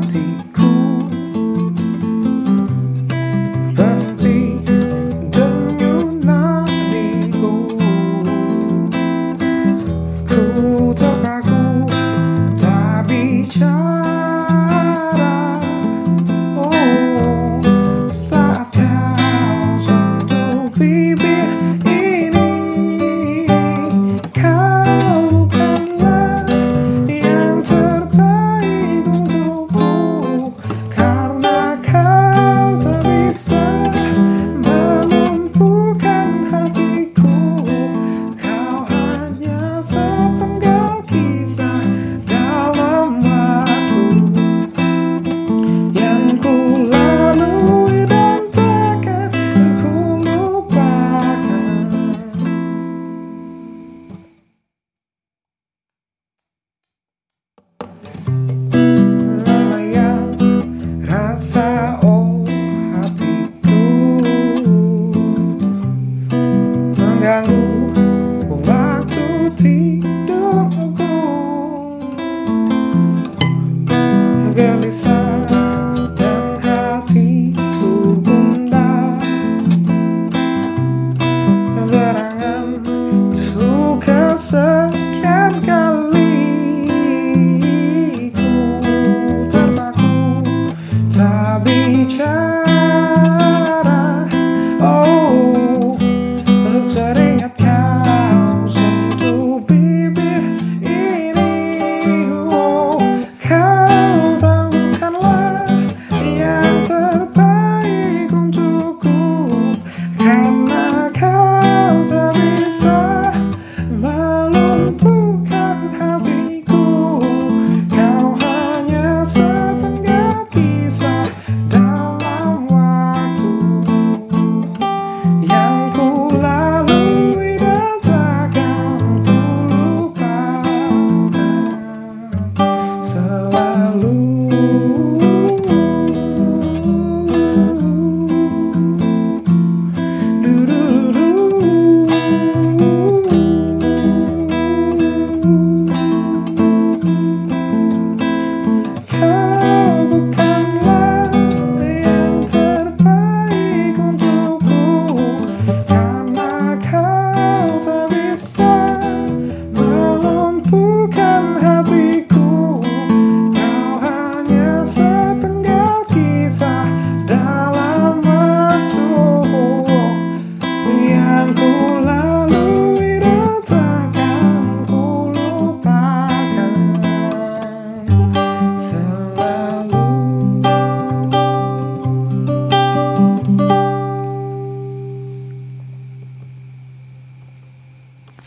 party. try.